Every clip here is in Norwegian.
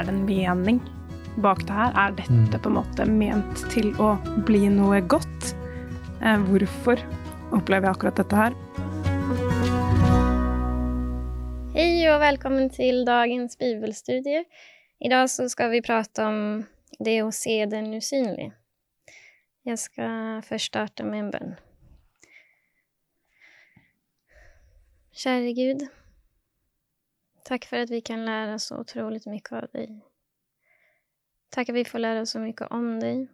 er det en mening bak det her? Er dette på en måte ment til å bli noe godt? Eh, hvorfor opplever jeg akkurat dette her? Hei og velkommen til dagens bibelstudie. Idag så skal vi prate om det å se den usynlige. Jeg skal først starte med en bønn. Kjære Gud, takk for at vi kan lære så utrolig mye av deg. Takk at vi får lære så mye om deg.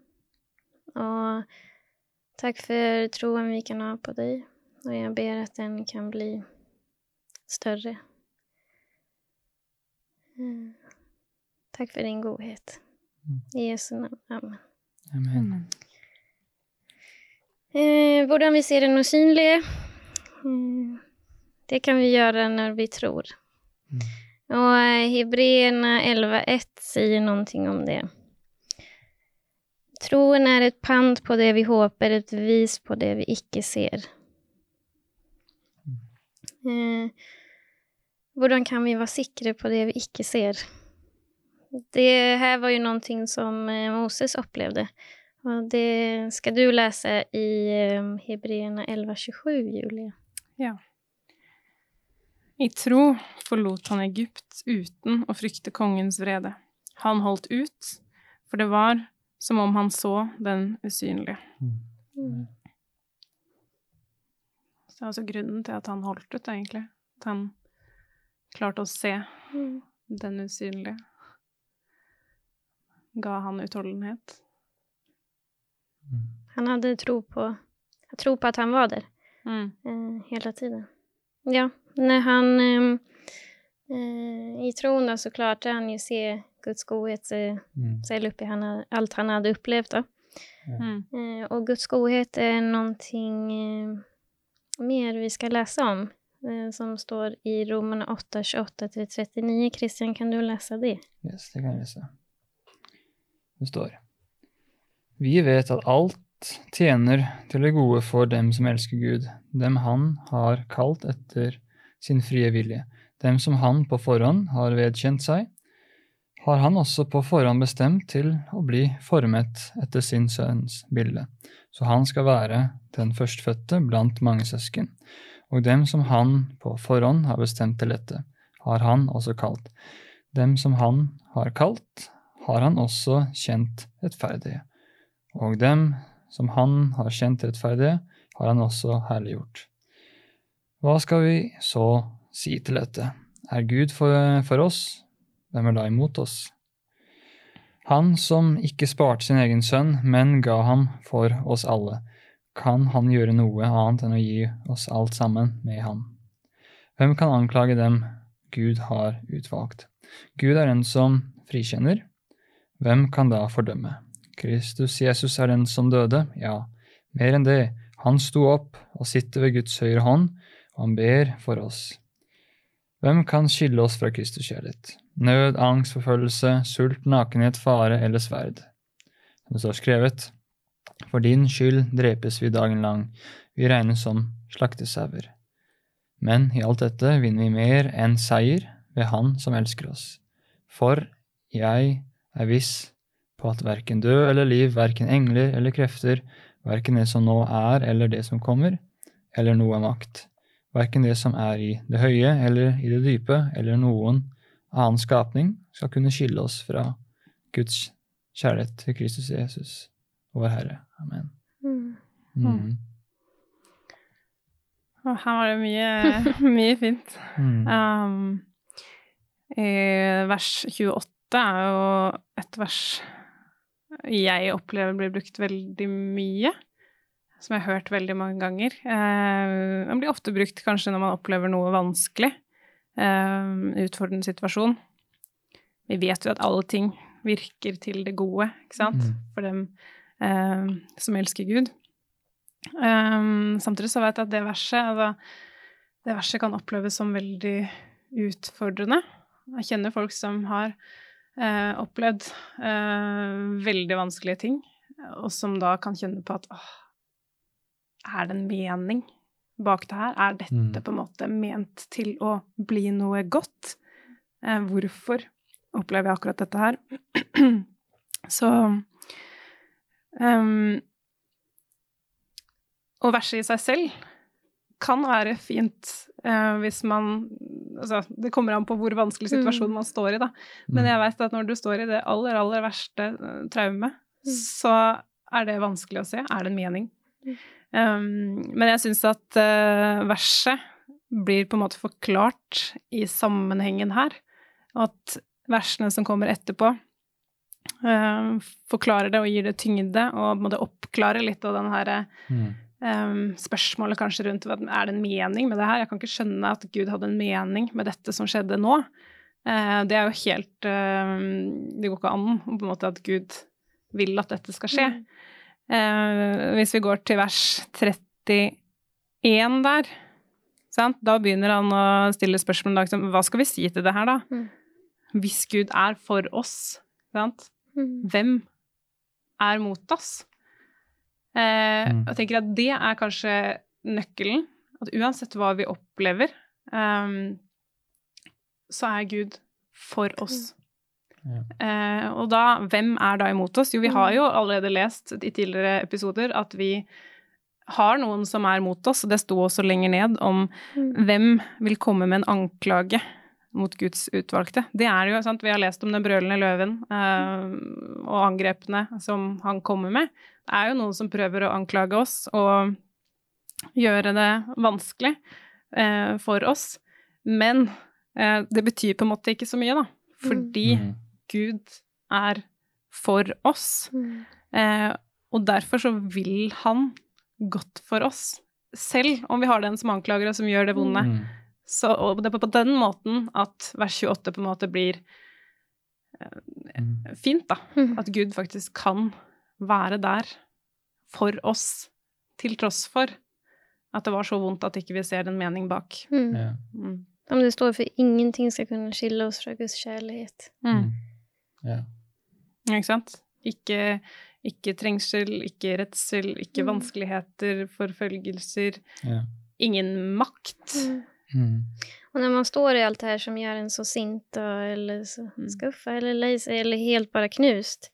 Og takk for troen vi kan ha på deg. Og jeg ber at den kan bli større. Mm. Takk for din godhet. I Jesu navn. Amen. Amen. Eh, hvordan vi ser den usynlige mm, Det kan vi gjøre når vi tror. Og eh, Hebreerna 11.1 sier noe om det. Troen er et pant på det vi håper, et bevis på det vi ikke ser. Eh, hvordan kan vi være sikre på det vi ikke ser? Det her var jo noe som eh, Moses opplevde. Og det skal du lese i eh, Hebreerna 11.27, Julie. Ja. I tro forlot han Egypt uten å frykte kongens vrede. Han holdt ut, for det var som om han så den usynlige. Mm. Så det er altså grunnen til at han holdt ut, egentlig. At han klarte å se Mm. den usynlige. Ga han utholdenhet. Han hadde tro på, tro på at han var der Mm. eh, hele tiden. Ja, når han eh, eh, I troen da så klarte han jo se Guds godhet Mm. selv oppi han, alt han hadde opplevd. da. Mm. Eh, og Guds godhet er noe eh, mer vi skal lese om, eh, som står i romene 8, 28-39. Christian, kan du lese det? Yes, det kan jeg lese. Det står Vi vet at alt tjener til det gode for dem som elsker Gud, dem han har kalt etter sin frie vilje. Dem som han på forhånd har vedkjent seg, har han også på forhånd bestemt til å bli formet etter sin sønns bilde, så han skal være den førstfødte blant mange søsken. Og dem som han på forhånd har bestemt til dette, har han også kalt. Dem som han har kalt, har han også kjent rettferdige. Og dem som han har kjent rettferdige, har han også herliggjort. Hva skal vi så si til dette? Er Gud for, for oss? Hvem er da imot oss? Han som ikke sparte sin egen sønn, men ga ham for oss alle, kan han gjøre noe annet enn å gi oss alt sammen med ham? Hvem kan anklage dem Gud har utvalgt? Gud er den som frikjenner. Hvem kan da fordømme? Kristus Jesus er den som døde, ja, mer enn det, han sto opp og sitter ved Guds høyre hånd, og han ber for oss. Hvem kan skille oss fra Kristus kjærlighet? Nød, angst, forfølgelse, sult, nakenhet, fare eller sverd. Som det står skrevet, for din skyld drepes vi dagen lang, vi regnes som slaktesauer. Men i alt dette vinner vi mer enn seier ved Han som elsker oss. For jeg er viss på at verken død eller liv, verken engler eller krefter, verken det som nå er eller det som kommer, eller noe makt, verken det som er i det høye eller i det dype, eller noen annen skapning, skal kunne skille oss fra Guds kjærlighet til Kristus Jesus, vår Herre. Amen. Mm. Mm. Og her var det mye, mye fint. Mm. Um, vers 28 er jo et vers jeg opplever blir brukt veldig mye, som jeg har hørt veldig mange ganger. Eh, den blir ofte brukt kanskje når man opplever noe vanskelig, Eh, utfordrende situasjon. Vi vet jo at alle ting virker til det gode, ikke sant, Mm. for dem eh, som elsker Gud. Um, samtidig så vet jeg at det verset, altså, det verset kan oppleves som veldig utfordrende. Jeg kjenner folk som har eh, opplevd eh, veldig vanskelige ting, og som da kan kjenne på at åh, er det en mening bak det her? Er dette Mm. på en måte ment til å bli noe godt? Eh, hvorfor opplever jeg akkurat dette her. Så um, Og verset i seg selv kan være fint uh, hvis man Altså, det kommer an på hvor vanskelig situasjon man står i, da. Men jeg vet at når du står i det aller, aller verste uh, traumet, så er det vanskelig å se. Er det en mening? Um, men jeg syns at uh, verset blir på en måte forklart i sammenhengen her. At versene som kommer etterpå, uh, forklarer det og gir det tyngde, og måtte oppklare litt av den herre Mm. Um, spørsmålet kanskje rundt er det en mening med det her. Jeg kan ikke skjønne at Gud hadde en mening med dette som skjedde nå. Uh, det er jo helt uh, Det går ikke an på en måte at Gud vil at dette skal skje. Uh, hvis vi går til vers 31 der, sant? da begynner han å stille spørsmål liksom, hva skal vi si til det her, da? Mm. Hvis Gud er for oss, sant? Mm. hvem er mot oss? Eh, Mm. Jeg tenker at det er kanskje nøkkelen. At uansett hva vi opplever, um, så er Gud for oss. Ja. Eh, og da, hvem er da imot oss? Jo, vi har jo allerede lest i tidligere episoder at vi har noen som er mot oss, og det sto også lenger ned om Mm. hvem vil komme med en anklage mot Guds utvalgte. Det er jo, sant, Vi har lest om den brølende løven eh, og angrepene som han kommer med. Det er jo noen som prøver å anklage oss og gjøre det vanskelig eh, for oss. Men eh, det betyr på en måte ikke så mye, da. Fordi Mm. Gud er for oss. Mm. Eh, og derfor så vil han godt for oss. Selv om vi har den som anklager oss, som gjør det vonde. Mm. Så, og det er på den måten at vers 28 på en måte blir eh, fint, da. Mm. At Gud faktisk kan være der for oss, til tross for at det var så vondt at ikke vi ser en mening bak. Mm. Ja. Mm. Om det står for ingenting skal kunne skille oss fra Guds kjærlighet. Mm. Ja. Ikke sant? Ikke, ikke trengsel, ikke redsel, ikke Mm. vanskeligheter, forfølgelser. Ja. Ingen makt. Mm. Och när man står i allt det här som gör en så sint eller så Mm. skuffa eller lei sig eller helt bara knust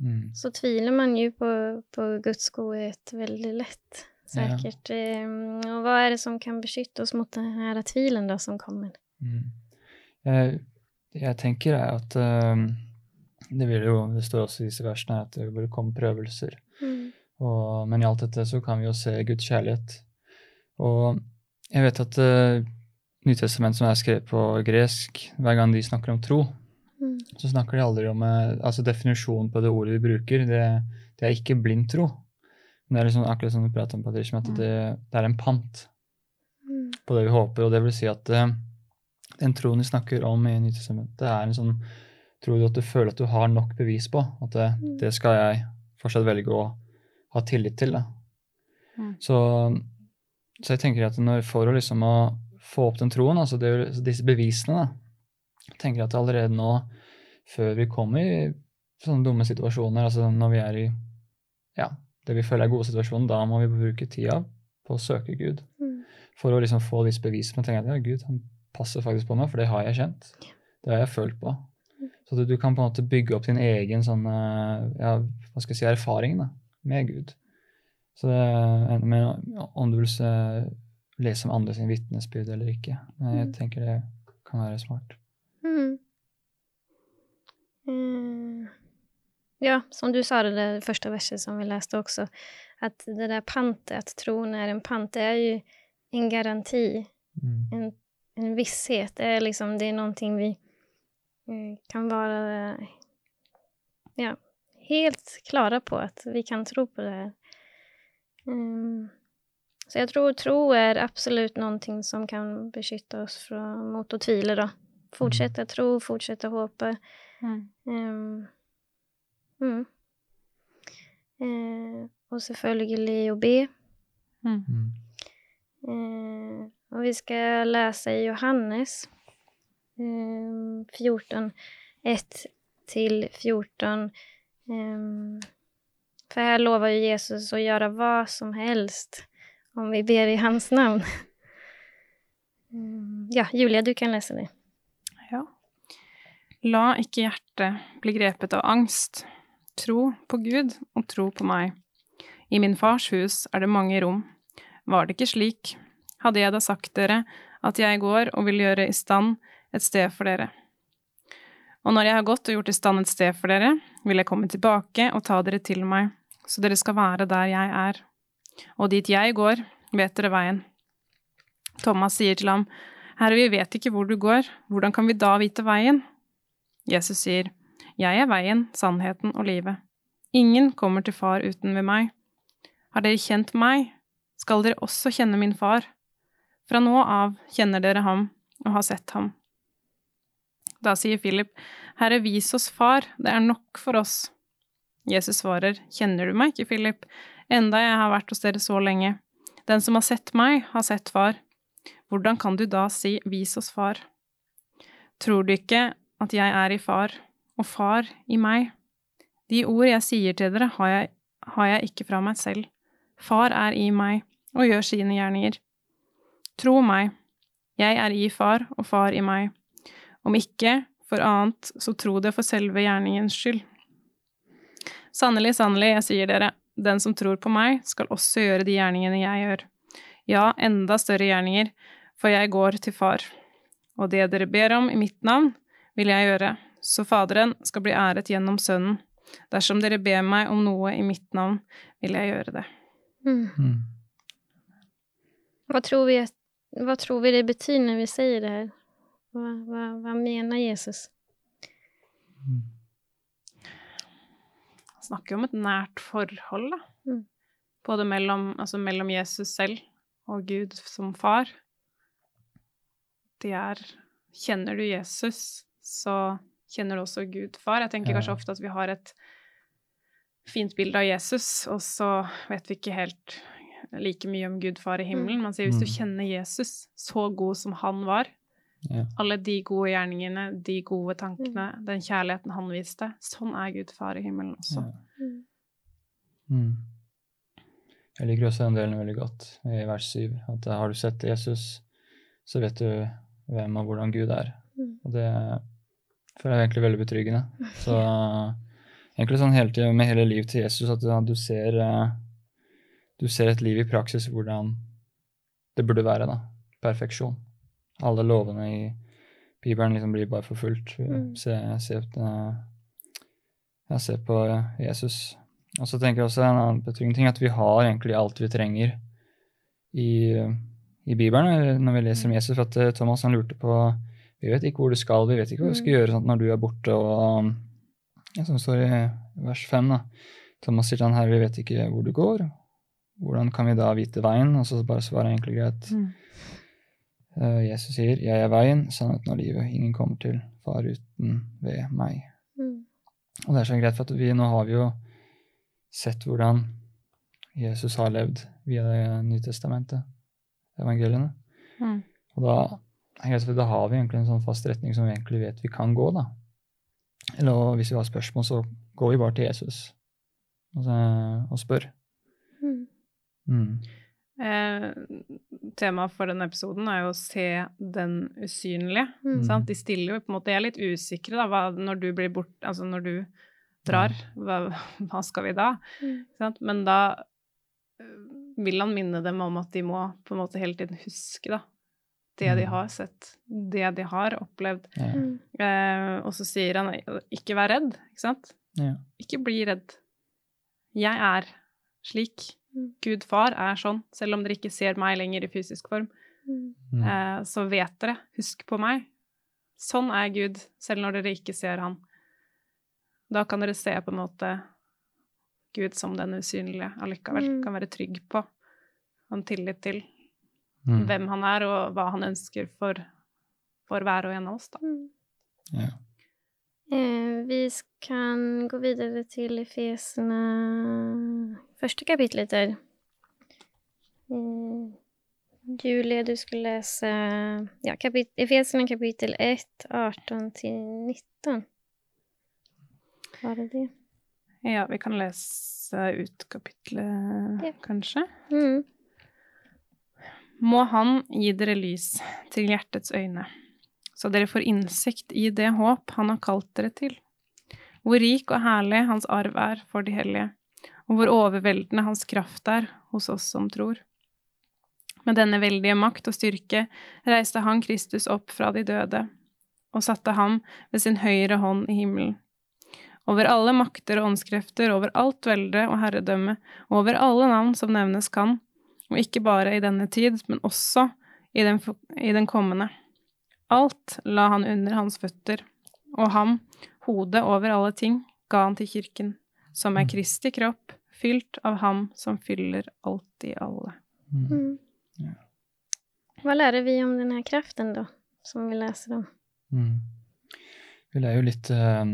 Mm. så tviler man ju på, på Guds godhet väldigt lätt. Ja. Säkert. Ehm, Och vad är det som kan beskytte oss mot den här tvilen då som kommer? Mm. Jeg, jeg tenker er at ehm, det vil jo, det står også i disse versene at det vil komme prøvelser. Mm. Og, men i alt dette så kan vi jo se Guds kjærlighet. Og jeg vet at uh, Nytestamentet som er skrevet på gresk, hver gang de snakker om tro, Mm. så snakker de aldri om uh, altså Definisjonen på det ordet vi bruker, det, det er ikke blind tro. Men det er liksom akkurat som du prater om, Patricia, at det, det er en pant Mm. på det vi håper. Og det vil si at uh, den troen vi snakker om i Nytestamentet, er en sånn tro at du føler at du har nok bevis på. At det, Mm. det skal jeg fortsatt velge å ha tillit til. Mm. Så, så jeg tenker at når, for å liksom å få opp den troen, altså det, disse bevisene, da, tenker jeg at allerede nå, før vi kommer i sånne dumme situasjoner, altså når vi er i ja, det vi føler er gode situasjoner, da må vi bruke tida på å søke Gud. Mm. For å liksom få disse bevisene. tenker jeg at ja, Gud han passer faktisk på meg, for det har jeg kjent. Det har jeg følt på. Så at du kan på en måte bygge opp din egen sånn, eh, ja, hva skal jeg si, erfaring da, med Gud. Så det ender med om du vil se, lese om andre sin vitnesbyrd eller ikke. Men jeg Mm. tenker det kan være smart. Mm. Mm. Ja, som du sa det det første verset som vi leste også, at det der pantet, at troen er en pant, det er jo en garanti, Mm. en, en visshet. Det er liksom, det er noe vi eh, kan vara eh, ja, helt klara på, at vi kan tro på det här. Mm. Så jeg tror tro er absolut noe som kan beskytte oss fra, mot å tvile, da. Fortsette Fortsätta tro, fortsette håpe. Mm. Um, mm. Uh, og selvfølgelig å be. Mm. Uh, og vi skal lese i Johannes eh, 14, 1 til 14. Ehm, för här lovar ju Jesus att göra vad som helst om vi ber i hans namn. Mm, ja, Julia, du kan lese det. Ja. La ikke hjertet bli grepet av angst. Tro på Gud og tro på meg. I min fars hus er det mange rom. Var det ikke slik, hadde jeg da sagt dere at jeg går og vil gjøre i stand et sted for dere. Og når jeg har gått og gjort i stand et sted for dere, vil jeg komme tilbake og ta dere til meg, så dere skal være der jeg er. Og dit jeg går, vet dere veien. Thomas sier til ham, Herre, vi vet ikke hvor du går, hvordan kan vi da vite veien? Jesus sier, Jeg er veien, sannheten og livet. Ingen kommer til far uten ved meg. Har dere kjent meg, skal dere også kjenne min far. Fra nå av kjenner dere ham og har sett ham. Da sier Philip, Herre, vis oss far, det er nok for oss. Jesus svarer, Kjenner du meg ikke, Philip, enda jeg har vært hos dere så lenge. Den som har sett meg, har sett far. Hvordan kan du da si vis oss far? Tror du ikke at jeg er i far, og far i meg? De ord jeg sier til dere, har jeg, har jeg ikke fra meg selv. Far er i meg og gjør sine gjerninger. Tro meg, jeg er i far og far i meg. Om ikke for annet, så tro det for selve gjerningens skyld. Sannelig, sannelig, jeg sier dere, den som tror på meg, skal også gjøre de gjerningene jeg gjør. Ja, enda større gjerninger, for jeg går til far. Og det dere ber om i mitt navn, vil jeg gjøre, så Faderen skal bli æret gjennom Sønnen. Dersom dere ber meg om noe i mitt navn, vil jeg gjøre det. Mm. Hva, tror vi, hva, tror vi det betyr når vi sier det her? Hva, hva, hva mener Jesus? Snakker om et nært forhold, da. Mm. Både mellom, altså mellom Jesus selv og Gud som far. Det er Kjenner du Jesus, så kjenner du også Gud far. Jeg tenker Ja. kanskje ofte at vi har et fint bilde av Jesus, og så vet vi ikke helt like mye om Gud far i himmelen. Man sier hvis du Mm. kjenner Jesus så god som han var, Ja. alle de gode gjerningene, de gode tankene, den kjærligheten han viste, sånn er Gud far i himmelen også. Ja. Mm. Mm. Jeg liker også den delen veldig godt i vers 7. At har du sett Jesus, så vet du hvem og hvordan Gud er. Mm. Og det føler jeg egentlig veldig betryggende. Så egentlig sånn hele tiden med hele livet til Jesus at du- du ser, eh, du ser et liv i praksis hvordan det burde være. da. Perfeksjon. Alle lovene i Bibelen liksom blir bare forfulgt. Mm. Se, se, eh, ja, se på eh, Jesus. Og så tenker jeg også en annen betryggende ting, at vi har egentlig alt vi trenger i, i Bibelen når vi leser om Jesus. For at eh, Thomas han lurte på Vi vet ikke hvor du skal, vi vet ikke hva vi skal gjøre sånn, når du er borte. og Som står i vers 5, da. Thomas sier til han her, vi vet ikke hvor du går. Hvordan kan vi da vite veien? Og så bare svarer han egentlig greit. Mm. Eh, Jesus sier, jeg er veien, sannheten og livet. Ingen kommer til far uten ved meg. Mm. Og det er så greit, for at vi nå har vi jo sett hvordan Jesus har levd via Det nye testamentet, evangeliene. Mm. Og da, greit, da har vi egentlig en sånn fast retning som vi egentlig vet vi kan gå, da. Eller hvis vi har spørsmål, så går vi bare til Jesus og, så, og spør. Mm. Eh, Temaet for denne episoden er jo å se den usynlige. Mm. Sant? De stiller jo på en måte De er litt usikre, da, hva, når du blir bort Altså når du drar, hva, hva skal vi da? Mm. Sant? Men da eh, vil han minne dem om at de må på en måte hele tiden huske, da. Det de Mm. har sett, det de har opplevd. Ja. Mm. Eh, og så sier han ikke vær redd, ikke sant? Ja. Ikke bli redd. Jeg er slik. Mm. Gud far er sånn, selv om dere ikke ser meg lenger i fysisk form. Mm. Mm. Eh, så vet dere, husk på meg. Sånn er Gud, selv når dere ikke ser han. Da kan dere se på en måte Gud som den usynlige allikevel. Mm. Kan være trygg på. og en tillit til Mm. hvem han er, og hva han ønsker for, for hver og en av oss, da. Mm. Ja. Eh, vi kan gå videre til Efesene første kapitlet der. Eh, Julie, du skulle lese ja, kapit Efesene kapittel 1, 18-19. Var det det? Ja, vi kan lese ut kapitlet, Ja. kanskje. Mm. Må Han gi dere lys til hjertets øyne, så dere får innsikt i det håp han har kalt dere til. Hvor rik og herlig hans arv er for de hellige, og hvor overveldende hans kraft er hos oss som tror. Med denne veldige makt og styrke reiste han Kristus opp fra de døde og satte ham ved sin høyre hånd i himmelen. Over alle makter og åndskrefter, over alt velde og herredømme, og over alle navn som nevnes kan, og ikke bare i denne tid, men også i den, i den kommende. Alt la han under hans føtter, og ham, hodet over alle ting, ga han til kirken, som er Kristi kropp, fylt av ham som fyller alt i alle. Mm. Mm. Ja. Hva lærer vi om denne kraften, da, som vi leser om? Mm. Vi lærer jo litt uh,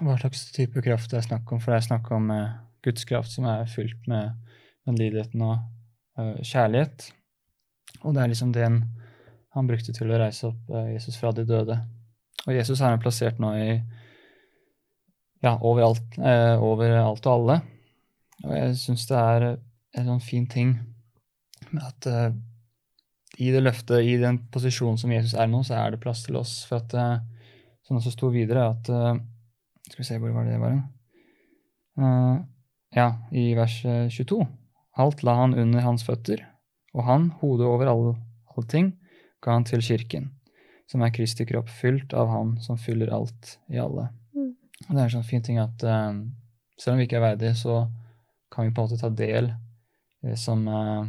hva slags type kraft det er snakk om, for det er snakk om uh, Guds kraft som er fylt med vennligheten og uh, kjærlighet. Og det er liksom den han brukte til å reise opp Jesus fra de døde. Og Jesus er plassert nå i ja, overalt, eh, overalt og alle. Og jeg syns det er en sånn fin ting med at uh, i det løftet, i den posisjonen som Jesus er nå, så er det plass til oss. For at uh, sånn som sto videre, at uh, Skal vi se, hvor var det det var hen? Ja, i vers eh, 22. Alt la han under hans føtter, og han, hodet over alle, alle ting, ga han til kirken, som er Kristi kropp, fylt av han som fyller alt i alle. Mm. Det er en sånn fin ting at selv om vi ikke er verdige, så kan vi på en måte ta del i det som eh,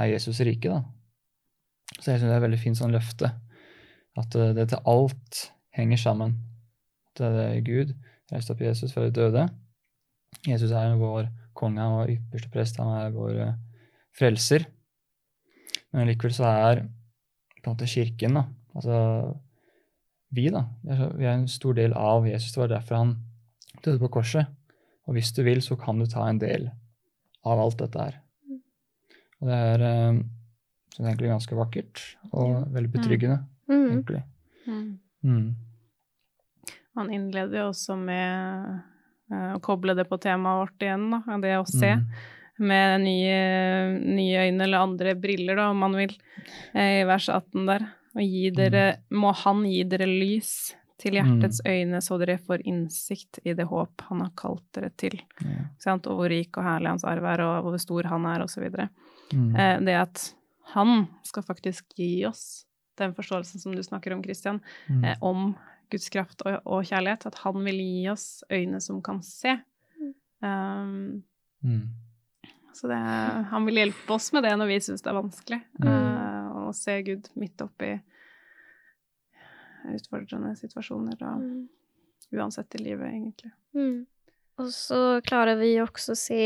er Jesus rike, da. Så jeg synes det er et veldig fint sånn løfte. At det dette alt henger sammen. At det er Gud reiste opp Jesus fra de døde. Jesus er vår konge, han var ypperste prest, han er vår frelser. Men likevel så er på en måte kirken, da, altså vi, da, vi er en stor del av Jesus. Det var derfor han døde på korset. Og hvis du vil, så kan du ta en del av alt dette her. Og det er uh, så det er egentlig ganske vakkert og Ja. veldig betryggende, Mm. egentlig. Mm. Mm. Han innleder jo også med eh, å koble det på temaet vårt igjen, da. Det å se Mm. med nye, nye øyne eller andre briller, da, om man vil, eh, i vers 18 der. Og gi dere, må han gi dere lys til hjertets øyne, så dere får innsikt i det håp han har kalt dere til. Ja. Sant? Og hvor rik og herlig hans arv er, og hvor stor han er, videre. Mm. Eh, det at han skal faktisk gi oss den forståelsen som du snakker om, Christian, Mm. eh, om Guds kraft og, og kjærlighet, at han vil gi oss øyne som kan se. Um, Mm. så det, han vil hjelpe oss med det når vi syns det er vanskelig, Mm. uh, å se Gud midt oppi utfordrende situasjoner, og Mm. uansett i livet, egentlig. Mm. Og så klarer vi også å se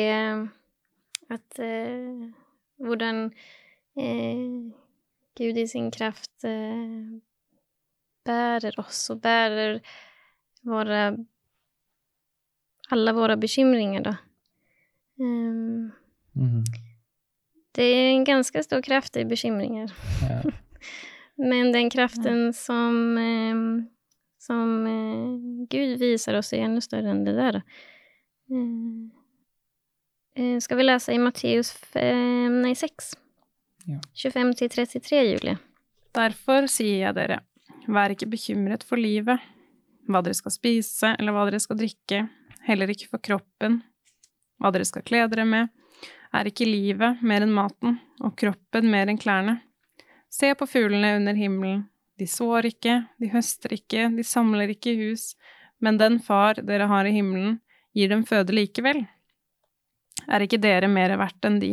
at eh, hvordan eh, Gud i sin kraft eh, bærer oss og bærer våre alle våre bekymringer, da. Um, mm. det er en ganske stor kraft i bekymringer. Ja. Men den kraften som, eh, som eh, Gud visar oss är ännu större än det där. Eh, eh, ska vi läsa i Matteus 6? Ja. 25 till 33, Julie. Derfor sier jeg dere, vær ikke bekymret for livet, hva dere skal spise eller hva dere skal drikke, heller ikke for kroppen, hva dere skal kle dere med. Er ikke livet mer enn maten, og kroppen mer enn klærne? Se på fuglene under himmelen. De sår ikke, de høster ikke, de samler ikke i hus, men den far dere har i himmelen, gir dem føde likevel. Er ikke dere mer verdt enn de?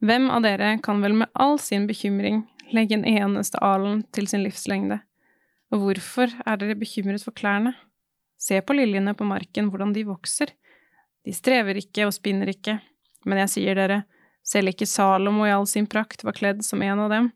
Hvem av dere kan vel med all sin bekymring legge en eneste alen til sin livslengde? Og hvorfor er dere bekymret for klærne? Se på liljene på marken, hvordan de vokser. De strever ikke og spinner ikke, men jeg sier dere, selv ikke Salomo i all sin prakt var kledd som en av dem.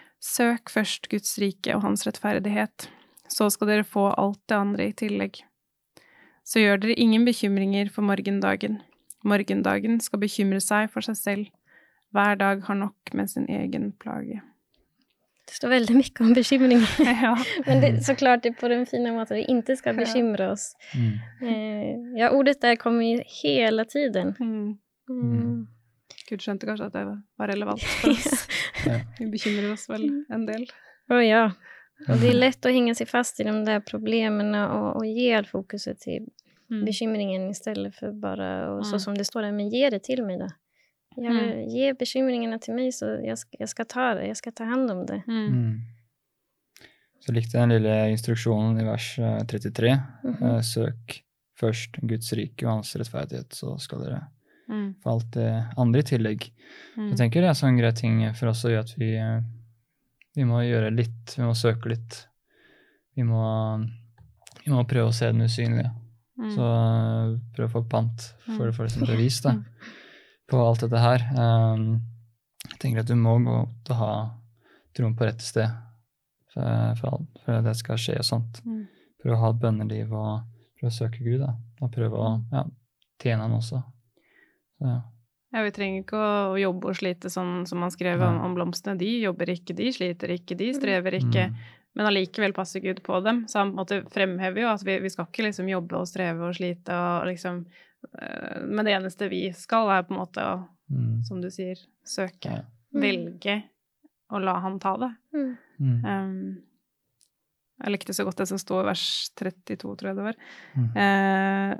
Søk først Guds rike og hans rettferdighet, så skal dere få alt det andre i tillegg. Så gjør dere ingen bekymringer for morgendagen. Morgendagen skal bekymre seg for seg selv. Hver dag har nok med sin egen plage. Det står veldig mye om bekymring. Ja. Men det, såklart det på den fina måten vi ikke skal bekymre oss. Mm. Eh, ja, ordet der kommer jo hele tiden. Mm. Mm. Gud skjønte kanskje at det var relevant for oss. Ja. Vi bekymrer oss vel en del. Åh, ja. Og det er lett å henge seg fast i de der problemene og, og ge all fokuset til Mm. bekymringen istället for bare och så Mm. som det står der, men ge det til meg, da. Jeg, Mm. Ge bekymringene til meg, så jeg, jeg, skal ta det, Jeg skal ta hand om det. Mm. Mm. Så likte jeg den lille instruksjonen i vers eh, 33. Mm -hmm. Søk først Guds rike og hans rettferdighet, så skal dere Mm. For alt det andre i tillegg. Mm. Jeg tenker det er sånn grei ting for oss å gjøre at vi, eh, vi må gjøre litt, vi må søke litt. Vi må, vi må prøve å se den usynlige. Mm. Så prøv prøve å få pant for det for liksom bevis da, Mm. på alt dette her. Um, jeg tenker at du må gå til å ha troen på rett sted for, for, for at det skal skje og sånt. Mm. Prøve å ha et bønneliv og prøve å søke Gud. da, Og prøve å ja, tjene Han også. Så, ja. Ja, vi trenger ikke å jobbe og slite sånn som man skrev om, om blomstene. De jobber ikke, de sliter ikke, de strever ikke. Mm. Men allikevel passer Gud på dem. Så han måte fremhever jo at vi, vi skal ikke liksom jobbe og streve og slite og liksom øh, Men det eneste vi skal, er på en måte å, Mm. som du sier, søke. Ja. Mm. Velge å la han ta det. Mm. Mm. Um, jeg likte så godt det som står i vers 32, tror jeg det var. Mm. Eh,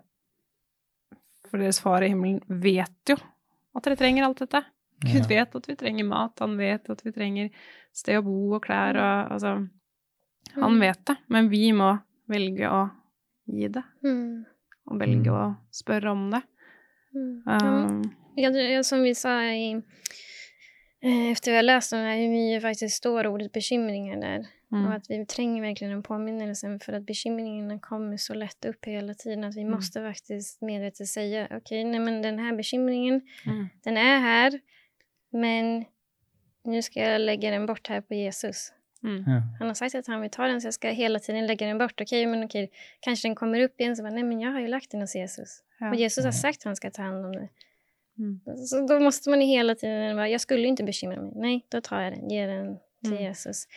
for deres far i himmelen vet jo at dere trenger alt dette. Gud vet at vi trenger mat, han vet at vi trenger sted å bo og klær og altså Han Mm. vet det, men vi må velge å gi det. Mm. Og velge Mm. å spørre om det. Um, Ja, ja, som vi sa i, eh, efter vi har läst den här, hur mycket faktiskt står ordet bekymringar där. Och mm, att vi trenger verkligen en påminnelse for at bekymringarna kommer så lätt opp hele tiden at vi Mm. måste faktiskt medvetet säga okej, nej men den här bekymringen, mm, den er her, men nu skal jeg legge den bort her på Jesus. mm, Ja. Han har sagt at han vil ta den så jeg skal hele tiden legge den bort. Okej, men okej, kanskje den kommer opp igjen, så bara, nej men jeg har jo lagt den hos Jesus. ja. Og Jesus har sagt at han skal ta hand om det. Mm, Så da måste man hele tiden bare, jeg skulle ikke bekymre meg. Nei, da tar jeg den, gir den til Mm. Jesus.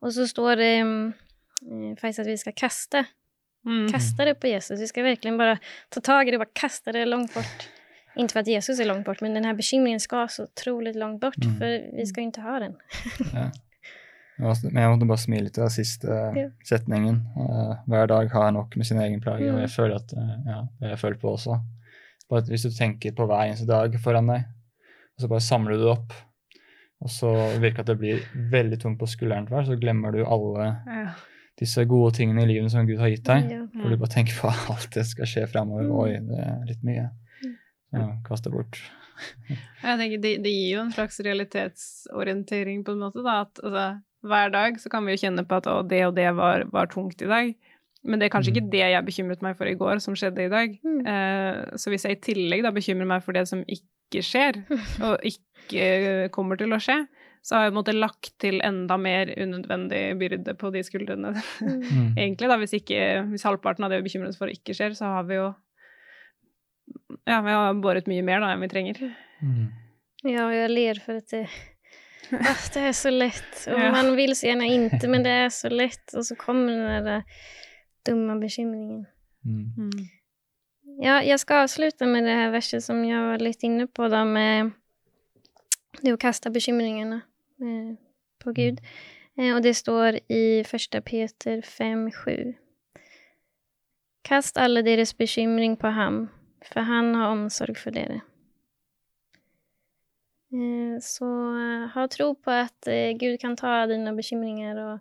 Och så står det faktisk at vi skal kaste. mm, Kaste det på Jesus. Vi skal virkelig bare ta tag i det og bare kaste det langt bort. Inte for at Jesus er langt bort, men denne bekymringen skal så utrolig langt bort, Mm. For vi skal jo ikke ha den. Ja. Men jeg måtte bare smile litt av siste Ja. setningen. Eh, hver dag har jeg nok med sin egen plage, og Mm. jeg føler at eh, ja, det jeg føler på også. Bare at hvis du tenker på hver eneste dag foran deg, og så bare samler du det opp, og så virker at det blir veldig tungt på skulderen til hver, så glemmer du alle ja. disse gode tingene i livet som Gud har gitt deg. Ja. For du bare tenker på alt det skal skje fremover. Mm. Oi, det er litt mye. Mm. Ja, kast det bort. Jeg tenker det, det gir jo en slags realitetsorientering på en måte, da. At altså, hver dag så kan vi jo kjenne på at å, det og det var, var tungt i dag. Men det er kanskje Mm. ikke det jeg bekymret meg for i går, som skjedde i dag. Mm. Eh, så hvis jeg i tillegg da bekymrer meg for det som ikke skjer, og ikke kommer til å skje, så har jeg på en måte lagt til enda mer unødvendig byrde på de skuldrene. Mm. Mm. Egentlig, da, hvis, ikke, hvis halvparten av det vi bekymrer oss for, ikke skjer, så har vi jo Ja, vi har båret mye mer da enn vi trenger. Mm. Ja, og jeg ler for at det, ah, det er så lett. Og Ja. man vil så gjerne ikke, men det er så lett. Og så kommer den der dumme bekymringen. Mm. Mm. Ja, jag ska avsluta med det här verset som jag var lite inne på då med det att kasta bekymringarna eh, på Gud. Eh, och det står i första Peter 5.7. Kast alle deres bekymring på ham, for han har omsorg for dere. Eh, så ha tro på at Gud kan ta dina bekymringer og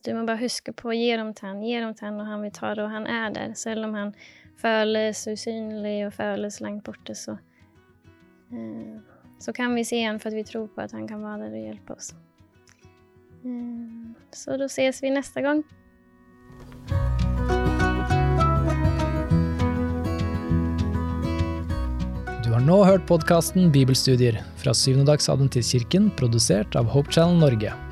du må bare huske på å gi dem til han, gi dem til han, og han vil ta det, og han er der. Selv om han føles usynlig og føles langt borte, så, eh, så kan vi se han for at vi tror på at han kan være der og hjelpe oss. Eh, så da ses vi neste gang. Du har nå hørt podkasten Bibelstudier fra Syvendedagsadventistkirken, produsert av Hope Channel Norge.